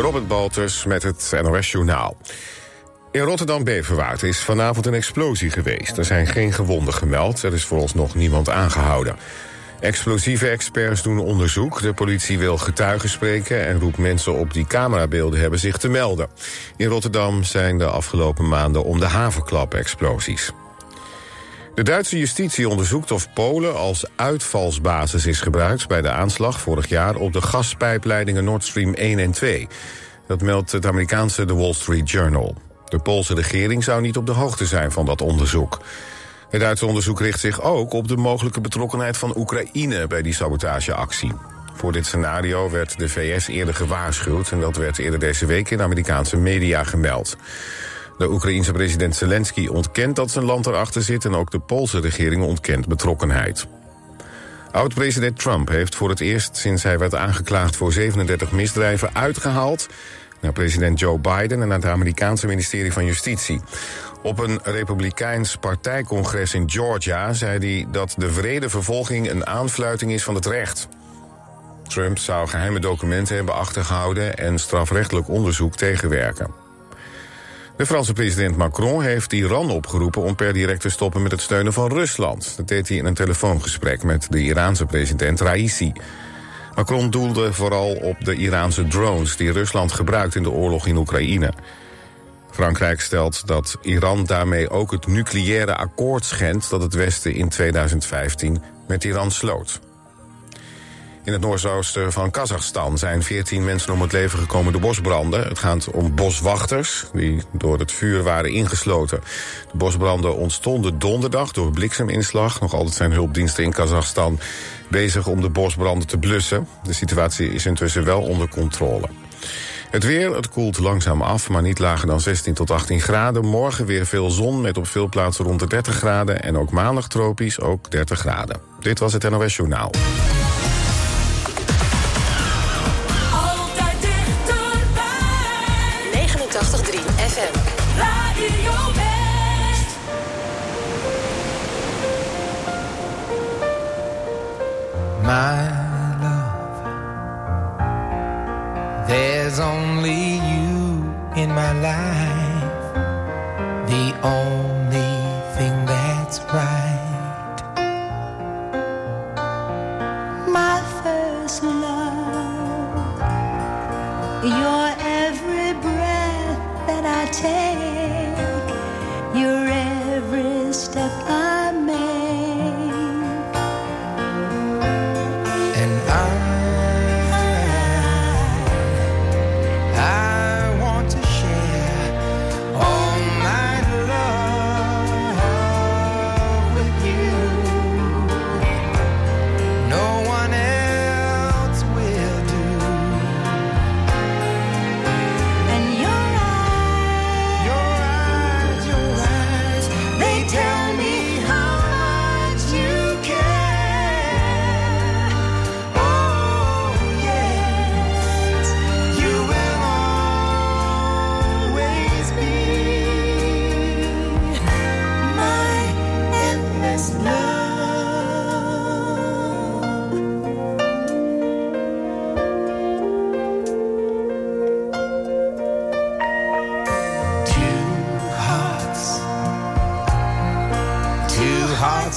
Robert Balters met het NOS Journaal. In Rotterdam-Beverwaard is vanavond een explosie geweest. Er zijn geen gewonden gemeld, er is vooralsnog niemand aangehouden. Explosieve experts doen onderzoek. De politie wil getuigen spreken en roept mensen op die camerabeelden hebben zich te melden. In Rotterdam zijn de afgelopen maanden om de havenklap explosies. De Duitse justitie onderzoekt of Polen als uitvalsbasis is gebruikt... bij de aanslag vorig jaar op de gaspijpleidingen Nord Stream 1 en 2. Dat meldt het Amerikaanse The Wall Street Journal. De Poolse regering zou niet op de hoogte zijn van dat onderzoek. Het Duitse onderzoek richt zich ook op de mogelijke betrokkenheid van Oekraïne... bij die sabotageactie. Voor dit scenario werd de VS eerder gewaarschuwd... en dat werd eerder deze week in Amerikaanse media gemeld. De Oekraïense president Zelensky ontkent dat zijn land erachter zit... en ook de Poolse regering ontkent betrokkenheid. Oud-president Trump heeft voor het eerst sinds hij werd aangeklaagd... voor 37 misdrijven uitgehaald naar president Joe Biden... en naar het Amerikaanse ministerie van Justitie. Op een republikeins partijcongres in Georgia zei hij dat de vrede vervolging een aanfluiting is van het recht. Trump zou geheime documenten hebben achtergehouden en strafrechtelijk onderzoek tegenwerken. De Franse president Macron heeft Iran opgeroepen om per direct te stoppen met het steunen van Rusland. Dat deed hij in een telefoongesprek met de Iraanse president Raisi. Macron doelde vooral op de Iraanse drones die Rusland gebruikt in de oorlog in Oekraïne. Frankrijk stelt dat Iran daarmee ook het nucleaire akkoord schendt dat het Westen in 2015 met Iran sloot. In het noordoosten van Kazachstan zijn 14 mensen om het leven gekomen door bosbranden. Het gaat om boswachters die door het vuur waren ingesloten. De bosbranden ontstonden donderdag door blikseminslag. Nog altijd zijn hulpdiensten in Kazachstan bezig om de bosbranden te blussen. De situatie is intussen wel onder controle. Het weer, het koelt langzaam af, maar niet lager dan 16 tot 18 graden. Morgen weer veel zon met op veel plaatsen rond de 30 graden. En ook maandag tropisch, ook 30 graden. Dit was het NOS Journaal. My love. There's only you in my life, the only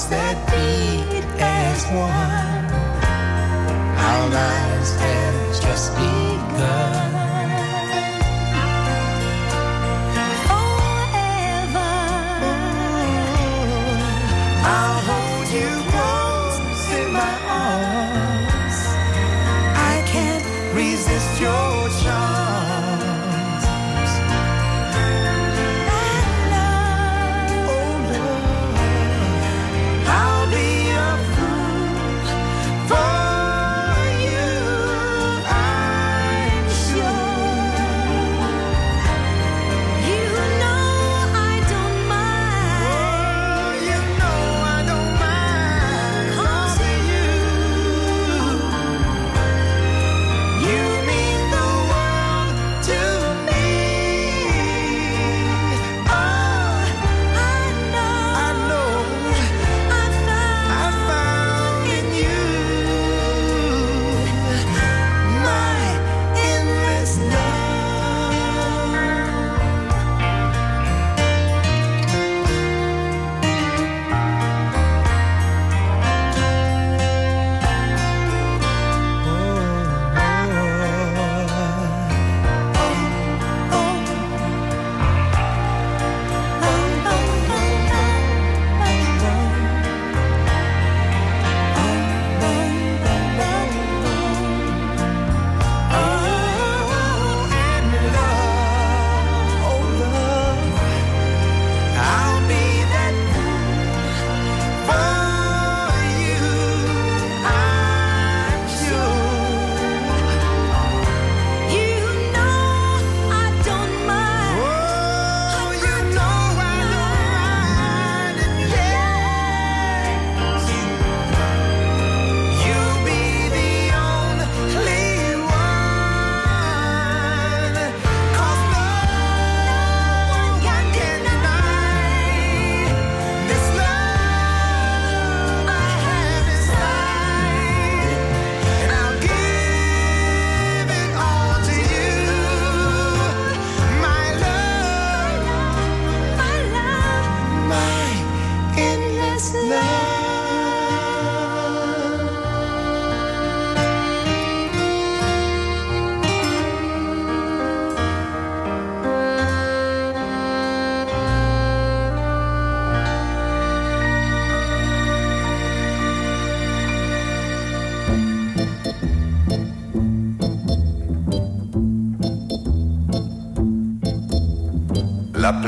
that beat as one, our lives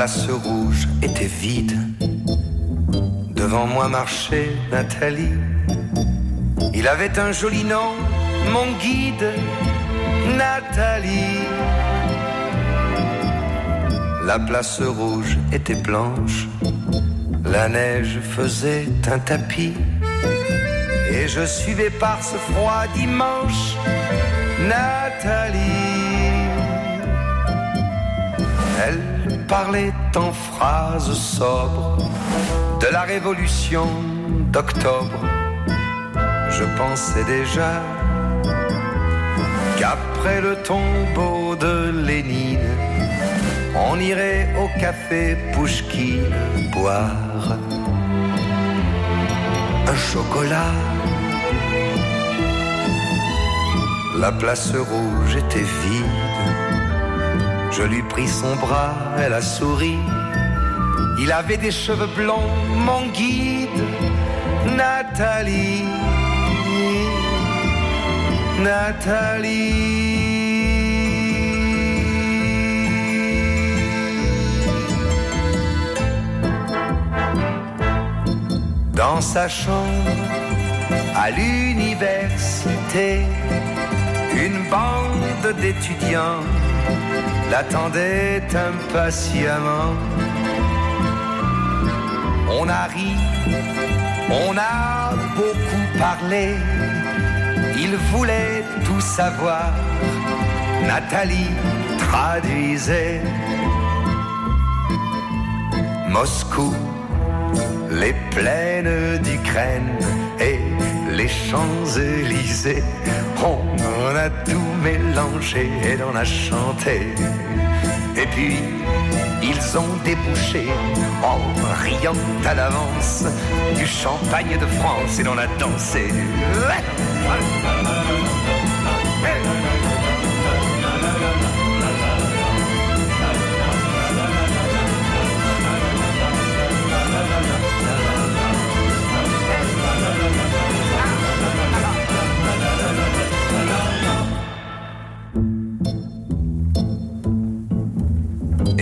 place rouge était vide. Devant moi marchait Nathalie. Il avait un joli nom, mon guide, Nathalie. La place rouge était blanche, la neige faisait un tapis. Et je suivais par ce froid dimanche Nathalie. Parlait en phrases sobres de la révolution d'octobre. Je pensais déjà qu'après le tombeau de Lénine, on irait au café Pouchkine boire un chocolat. La place rouge était vide. Je lui pris son bras, elle a souri. Il avait des cheveux blonds, mon guide, Nathalie. Nathalie. Dans sa chambre, à l'université, une bande d'étudiants l'attendait impatiemment. On a ri, on a beaucoup parlé, il voulait tout savoir. Nathalie traduisait Moscou, les plaines d'Ukraine et les Champs-Élysées. On a tout mélangé et on a chanté. Et puis, ils ont débouché en riant à l'avance du champagne de France et l'on a dansé.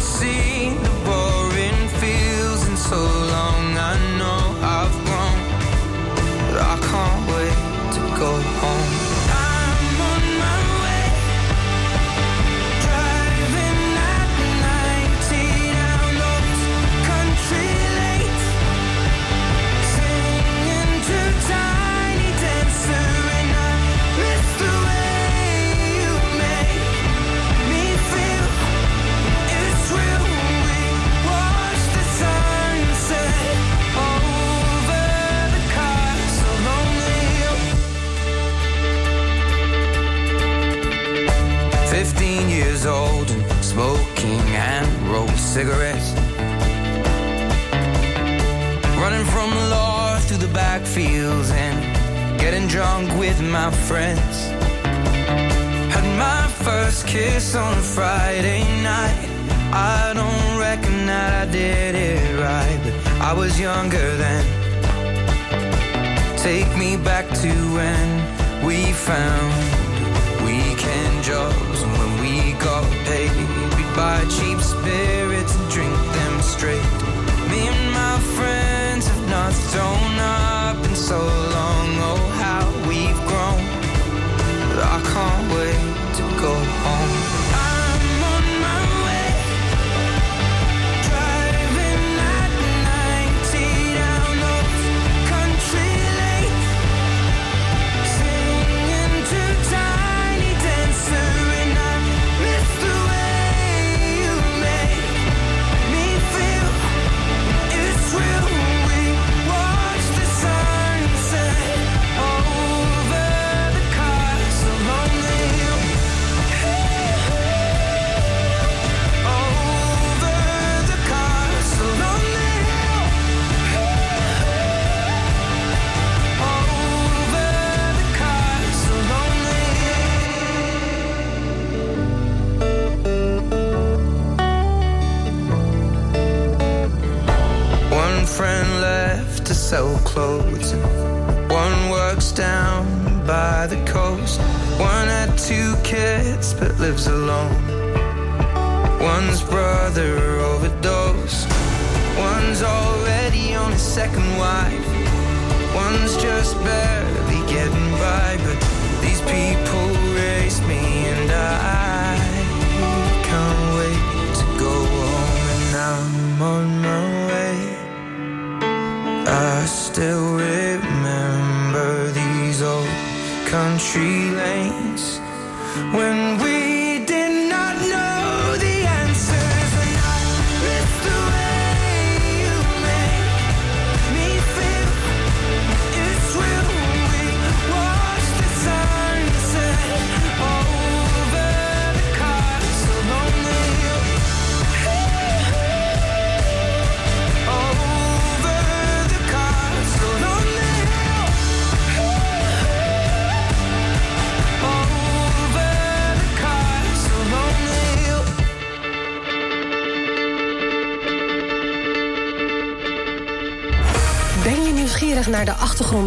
see.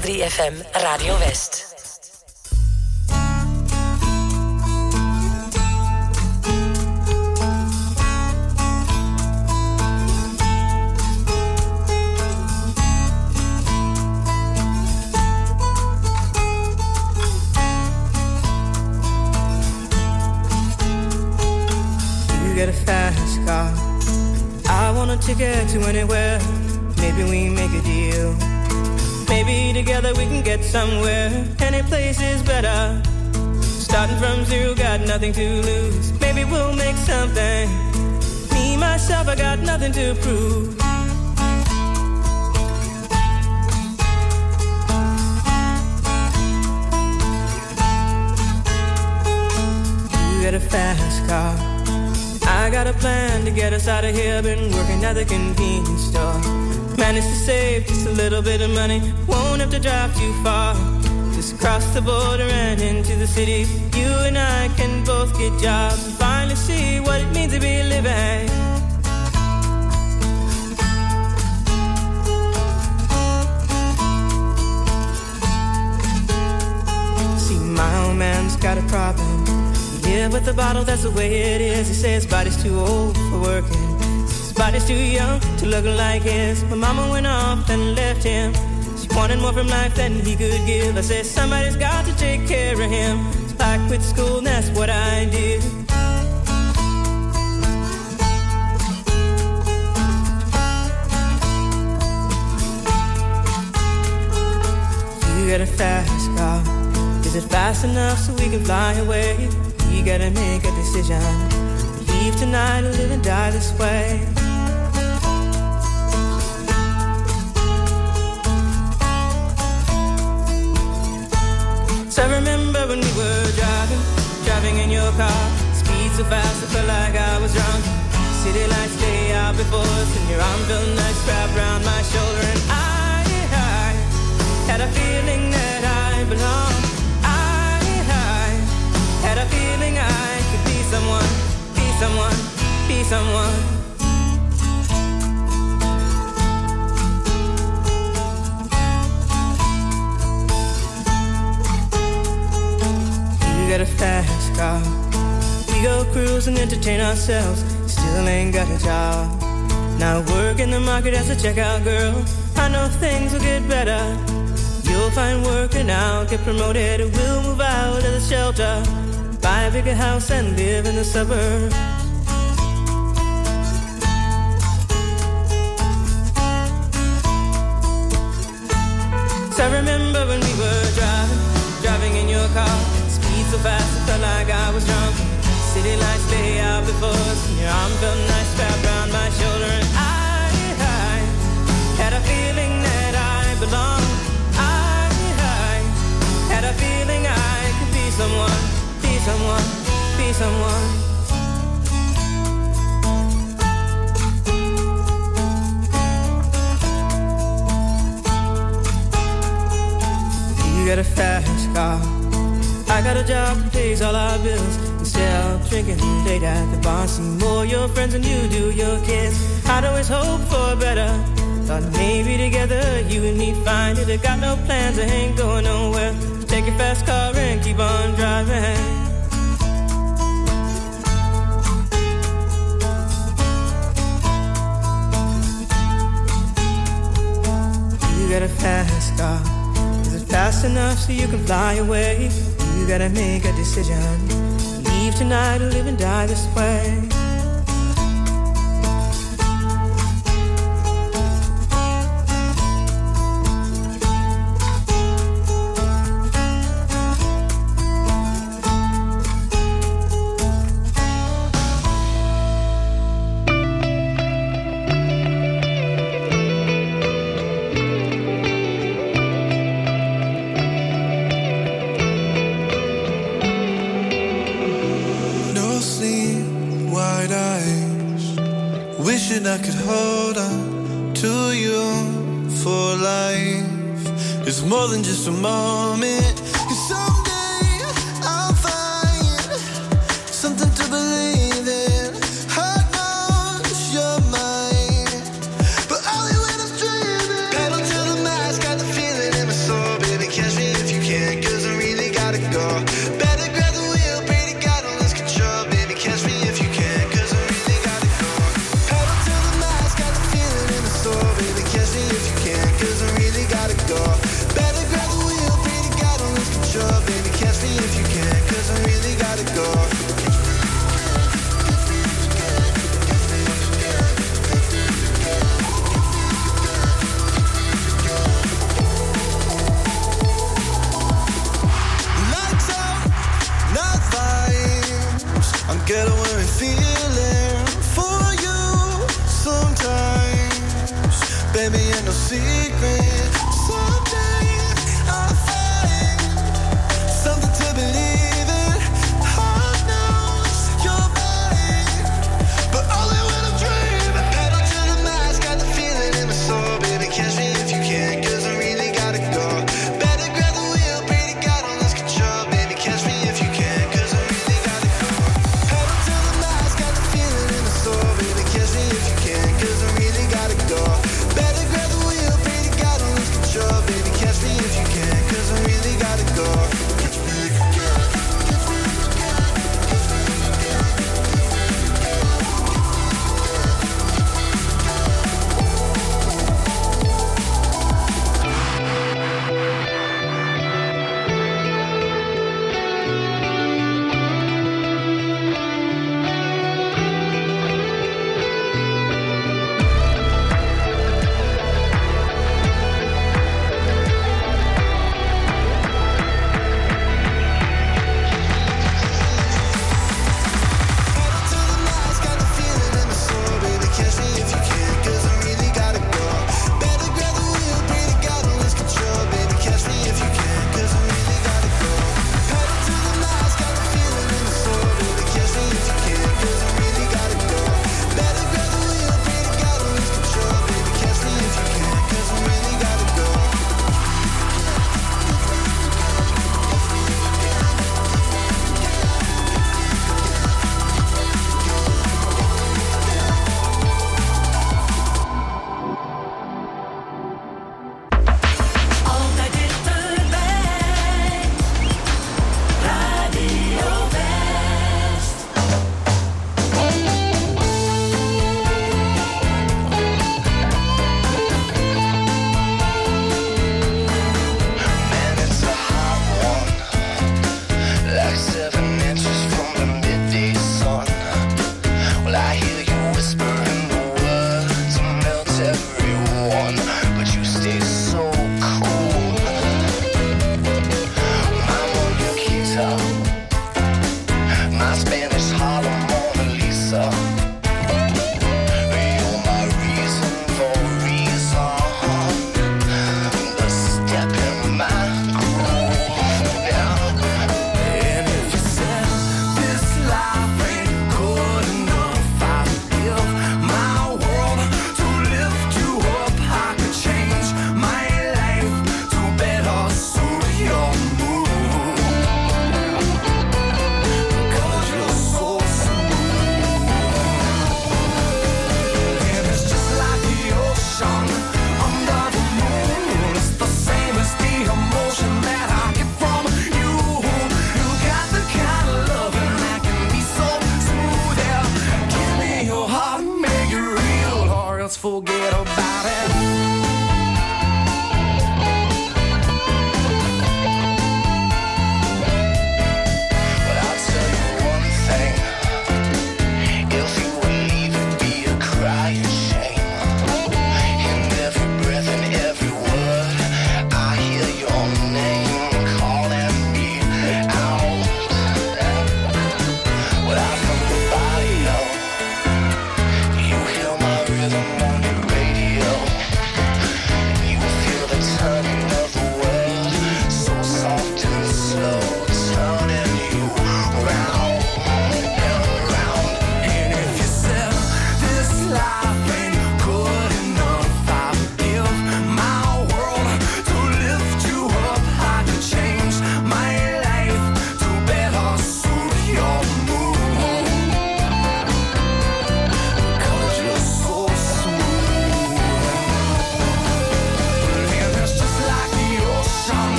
89.3 FM Radio West. You get a fast car. I want a ticket to anywhere. Together we can get somewhere. Any place is better. Starting from zero, got nothing to lose. Maybe we'll make something. Me, myself, I got nothing to prove. You get a fast car. I got a plan to get us out of here. Been working at the convenience store. Managed to save just a little bit of money. Won't have to drive too far. Just cross the border and into the city. You and I can both get jobs and finally see what it means to be living. See, my old man's got a problem. He Yeah, with the bottle, that's the way it is. He says body's too old for working. Body's too young to look like his. My mama went off and left him. She wanted more from life than he could give. I said, somebody's got to take care of him. So I quit school, and that's what I did. You got a fast car. Is it fast enough so we can fly away? You gotta make a decision. Leave tonight or live and die this way. So fast, I felt like I was drunk. City lights lay out before us, and your arm felt nice wrapped around my shoulder. And I, I had a feeling that I belonged. I, I had a feeling I could be someone, be someone, be someone. You got a fast car. Go cruise and entertain ourselves. Still ain't got a job. Now work in the market as a checkout girl. I know things will get better. You'll find work and I'll get promoted. We'll move out of the shelter, buy a bigger house and live in the suburbs. City lights lay out before us, and your arm felt nice wrapped around my shoulder. And I, I had a feeling that I belonged. I, I had a feeling I could be someone, be someone, be someone. You got a fast car. I got a job that pays all our bills. Of drinking late at the bar, see more your friends than you do your kids. I'd always hope for better. Thought maybe together you and me find it. I got no plans, I ain't going nowhere. So take your fast car and keep on driving. You got a fast car. Is it fast enough so you can fly away? You gotta make a decision. Leave tonight or live and die this way. No secret.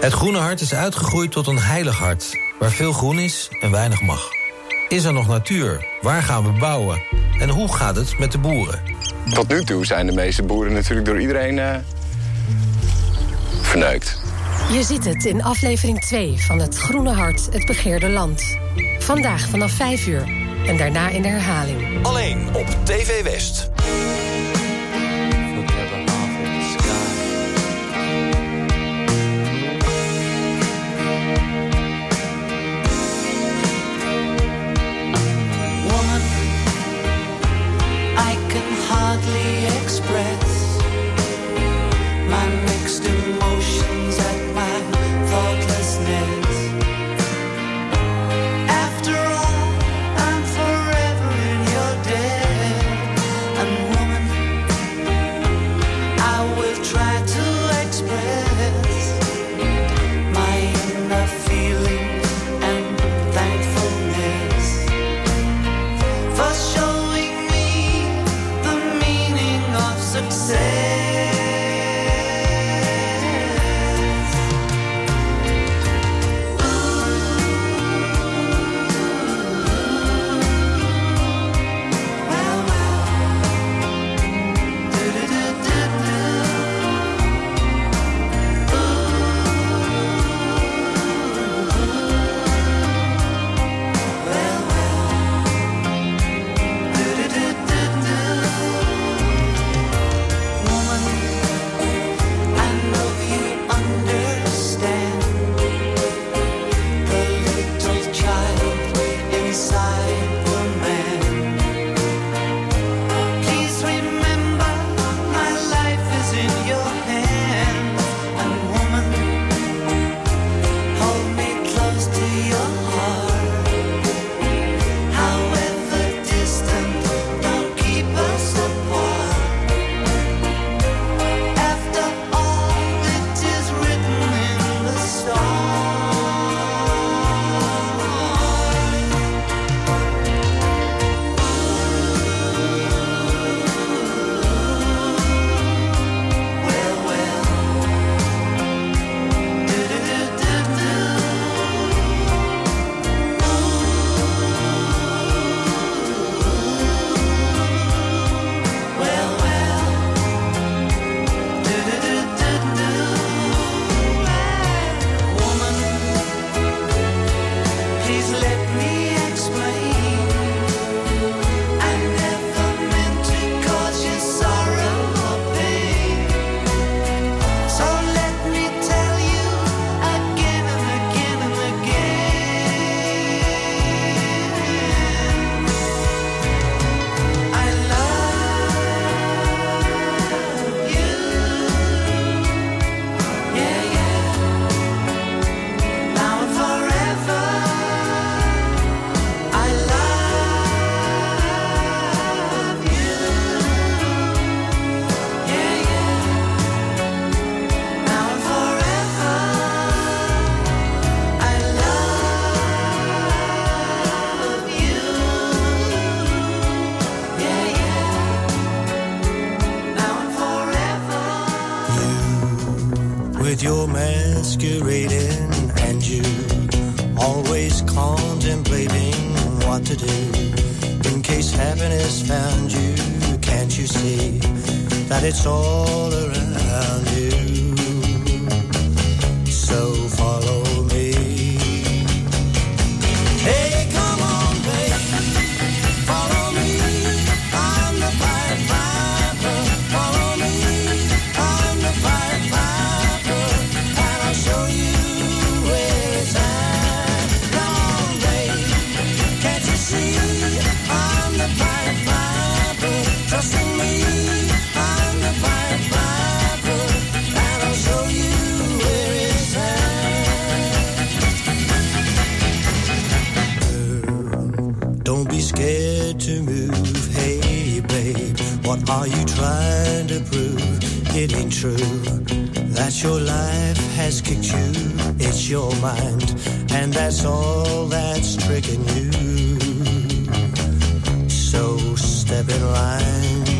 Het groene hart is uitgegroeid tot een heilig hart, waar veel groen is en weinig mag. Is er nog natuur? Waar gaan we bouwen? En hoe gaat het met de boeren? Tot nu toe zijn de meeste boeren natuurlijk door iedereen uh, verneukt. Je ziet het in aflevering 2 van Het Groene Hart, het begeerde land. Vandaag vanaf 5 uur en daarna in de herhaling. Alleen op TV West. masquerading, and you always contemplating what to do. In case happiness found you, can't you see that it's all around you? So it ain't true that your life has kicked you. It's your mind, and that's all that's tricking you. So step in line.